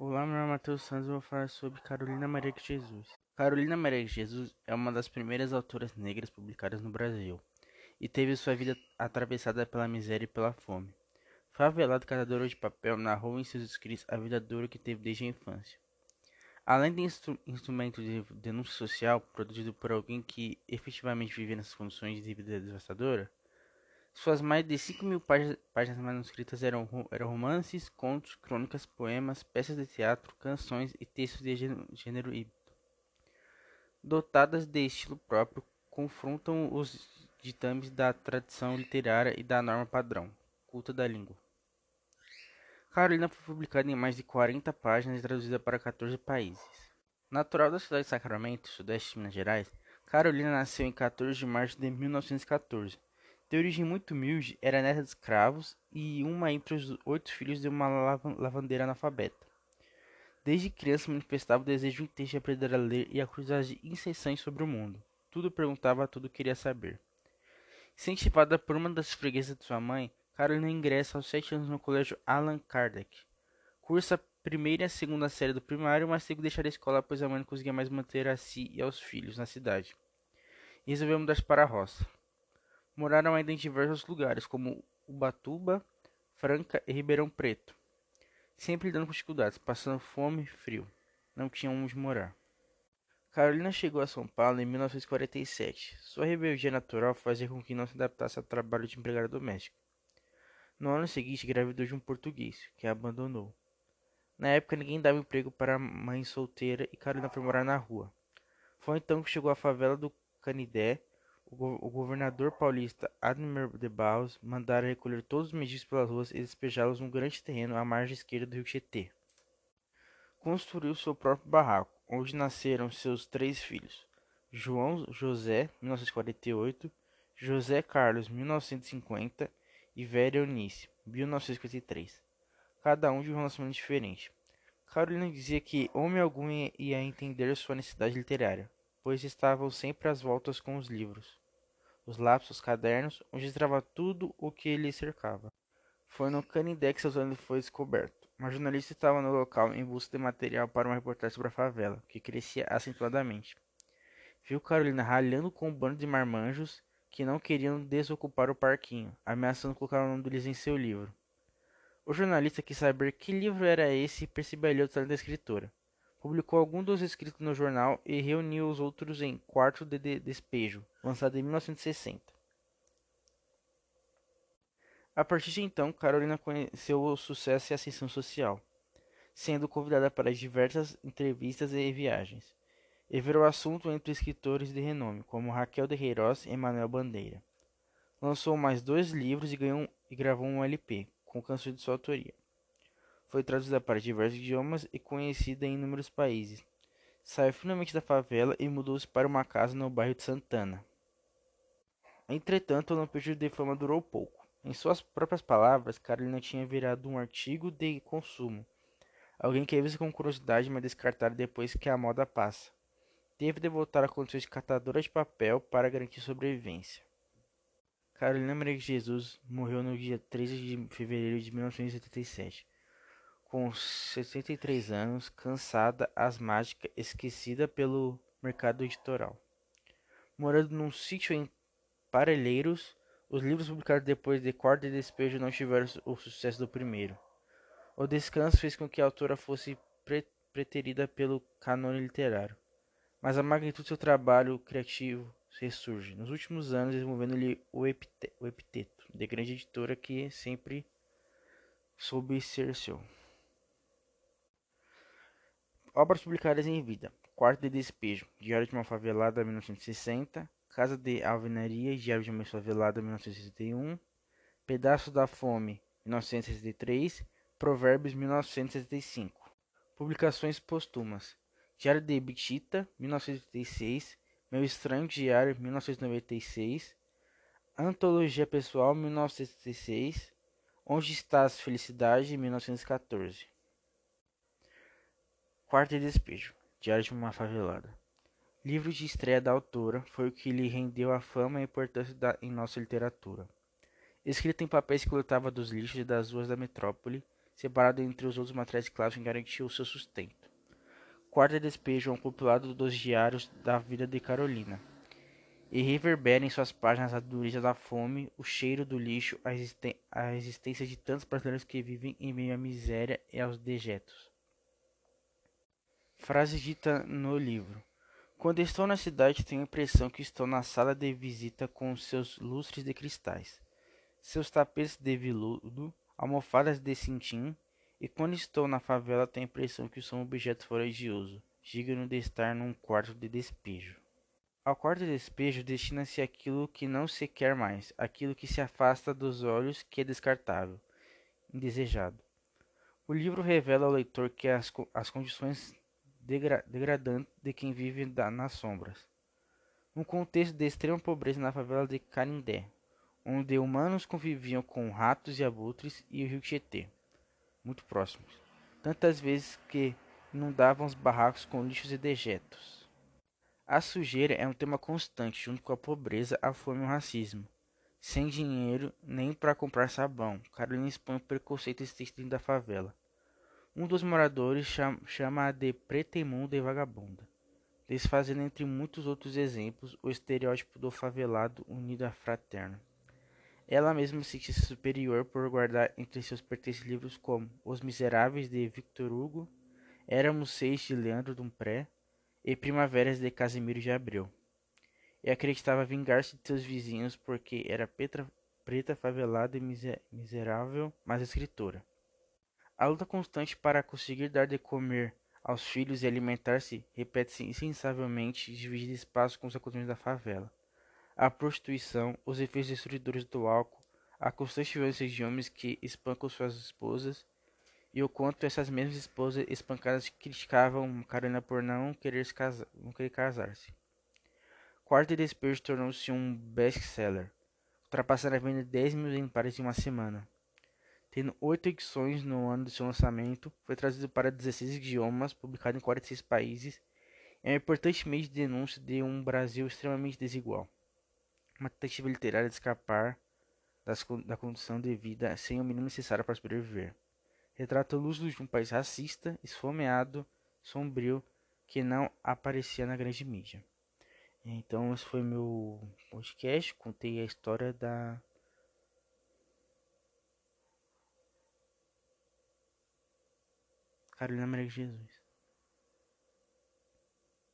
Olá, meu nome é Matheus Santos e vou falar sobre Carolina Maria de Jesus. Carolina Maria de Jesus é uma das primeiras autoras negras publicadas no Brasil e teve sua vida atravessada pela miséria e pela fome. Favelada catadora de papel, narrou em seus escritos a vida dura que teve desde a infância. Além de instru instrumento de denúncia social produzido por alguém que efetivamente vivia nessas condições de vida devastadora, suas mais de 5 mil páginas manuscritas eram, eram romances, contos, crônicas, poemas, peças de teatro, canções e textos de gênero híbrido. Dotadas de estilo próprio, confrontam os ditames da tradição literária e da norma padrão, culta da língua. Carolina foi publicada em mais de 40 páginas e traduzida para 14 países. Natural da cidade de Sacramento, sudeste de Minas Gerais, Carolina nasceu em 14 de março de 1914 de origem muito humilde, era neta de escravos e uma entre os oito filhos de uma lavandeira analfabeta. Desde criança manifestava o desejo intenso de aprender a ler e a curiosidade incessante sobre o mundo. Tudo perguntava, tudo queria saber. Incentivada por uma das freguesas de sua mãe, Carolina ingressa aos sete anos no colégio Allan Kardec. Cursa a primeira e a segunda série do primário, mas teve que deixar a escola pois a mãe não conseguia mais manter a si e aos filhos na cidade. E resolveu mudar-se para a roça. Moraram ainda em diversos lugares, como Ubatuba, Franca e Ribeirão Preto, sempre lidando com dificuldades, passando fome e frio. Não tinham onde morar. Carolina chegou a São Paulo em 1947. Sua rebeldia natural fazia com que não se adaptasse ao trabalho de empregada doméstica. No ano seguinte, engravidou de um português, que a abandonou. Na época, ninguém dava emprego para mãe solteira e Carolina foi morar na rua. Foi então que chegou à favela do Canidé, o governador paulista Ademir de Barros mandara recolher todos os mendigos pelas ruas e despejá-los num grande terreno à margem esquerda do rio Tietê. Construiu seu próprio barraco, onde nasceram seus três filhos, João José, 1948, José Carlos, 1950 e Vera Eunice, 1953, cada um de um relacionamento diferente. Carolina dizia que homem algum ia entender sua necessidade literária, pois estavam sempre às voltas com os livros, os lápis, os cadernos, onde estava tudo o que lhe cercava. Foi no Canindé que seu sonho foi descoberto. Uma jornalista estava no local em busca de material para uma reportagem sobre a favela, que crescia acentuadamente. Viu Carolina ralhando com um bando de marmanjos que não queriam desocupar o parquinho, ameaçando colocar o nome deles em seu livro. O jornalista quis saber que livro era esse e percebeu o talento da escritora publicou alguns dos escritos no jornal e reuniu os outros em Quarto de Despejo, lançado em 1960. A partir de então, Carolina conheceu o sucesso e a ascensão social, sendo convidada para diversas entrevistas e viagens, e virou assunto entre escritores de renome, como Raquel de Queiroz e Manuel Bandeira. Lançou mais dois livros e, ganhou, e gravou um LP, com canções de sua autoria. Foi traduzida para diversos idiomas e conhecida em inúmeros países. Saiu finalmente da favela e mudou-se para uma casa no bairro de Santana. Entretanto, o lampejo de fama durou pouco. Em suas próprias palavras, Carolina tinha virado um artigo de consumo. Alguém que visto com curiosidade, mas descartado depois que a moda passa. Teve de voltar a condições de catadora de papel para garantir sobrevivência. Carolina Maria de Jesus morreu no dia 13 de fevereiro de 1977 com 63 anos, cansada, asmática, esquecida pelo mercado editoral. Morando num sítio em Parelheiros, os livros publicados depois de Corda e Despejo não tiveram o sucesso do primeiro. O descanso fez com que a autora fosse pre preterida pelo cânone literário, mas a magnitude do seu trabalho criativo ressurge, nos últimos anos desenvolvendo-lhe o, o epiteto de grande editora que sempre soube ser seu. Obras publicadas em vida: Quarto de Despejo, Diário de uma Favelada, 1960. Casa de Alvenaria, Diário de uma Favelada, 1961. Pedaço da Fome, 1963. Provérbios, 1965. Publicações póstumas: Diário de Bitita, 1986. Meu Estranho Diário, 1996. Antologia Pessoal, 1966. Onde Estás, Felicidade, 1914. Quarto de Despejo, Diário de uma Favelada. Livro de estreia da autora foi o que lhe rendeu a fama e a importância da, em nossa literatura. Escrito em papéis que lutava dos lixos e das ruas da metrópole, separado entre os outros materiais que garantiu o seu sustento. Quarta despejo é um compilado dos diários da vida de Carolina. E reverbera em suas páginas a dureza da fome, o cheiro do lixo, a, a existência de tantos brasileiros que vivem em meio à miséria e aos dejetos. Frase dita no livro. Quando estou na cidade, tenho a impressão que estou na sala de visita com seus lustres de cristais, seus tapetes de veludo, almofadas de cintim, e quando estou na favela, tenho a impressão que sou um objeto fora de uso, digno de estar num quarto de despejo. Ao quarto de despejo destina-se aquilo que não se quer mais, aquilo que se afasta dos olhos, que é descartável, indesejado. O livro revela ao leitor que as, as condições degra degradantes de quem vive da, nas sombras. Um contexto de extrema pobreza na favela de Canindé, onde humanos conviviam com ratos e abutres e o rio Tietê, muito próximos, tantas vezes que inundavam os barracos com lixos e dejetos. A sujeira é um tema constante, junto com a pobreza, a fome e o racismo. Sem dinheiro nem para comprar sabão, Carolina expõe o preconceito existente da favela. Um dos moradores chama-a de preta imunda e vagabunda, desfazendo entre muitos outros exemplos o estereótipo do favelado unido à fraterna. Ela mesma se sente superior por guardar entre seus pertences livros como Os Miseráveis de Victor Hugo, Éramos Seis de Leandro Dumpré, e primaveras de Casimiro de Abreu. E acreditava vingar-se de seus vizinhos porque era petra, preta, favelada e miserável, mas escritora. A luta constante para conseguir dar de comer aos filhos e alimentar-se repete-se insensavelmente dividida espaço com os acontecimentos da favela. A prostituição, os efeitos destruidores do álcool, a constante violência de homens que espancam suas esposas e o quanto essas mesmas esposas espancadas criticavam Carolina por não querer, casar-se. Quarto Despejo tornou-se um best-seller, ultrapassando a venda de 10 mil exemplares em uma semana. Tendo oito edições no ano de seu lançamento, foi traduzido para 16 idiomas, publicado em 46 países, é um importante meio de denúncia de um Brasil extremamente desigual. Uma tentativa literária de escapar das, da condição de vida sem o mínimo necessário para sobreviver retrata luxo de um país racista, esfomeado, sombrio, que não aparecia na grande mídia. Então esse foi meu podcast, contei a história da Carolina Maria de Jesus.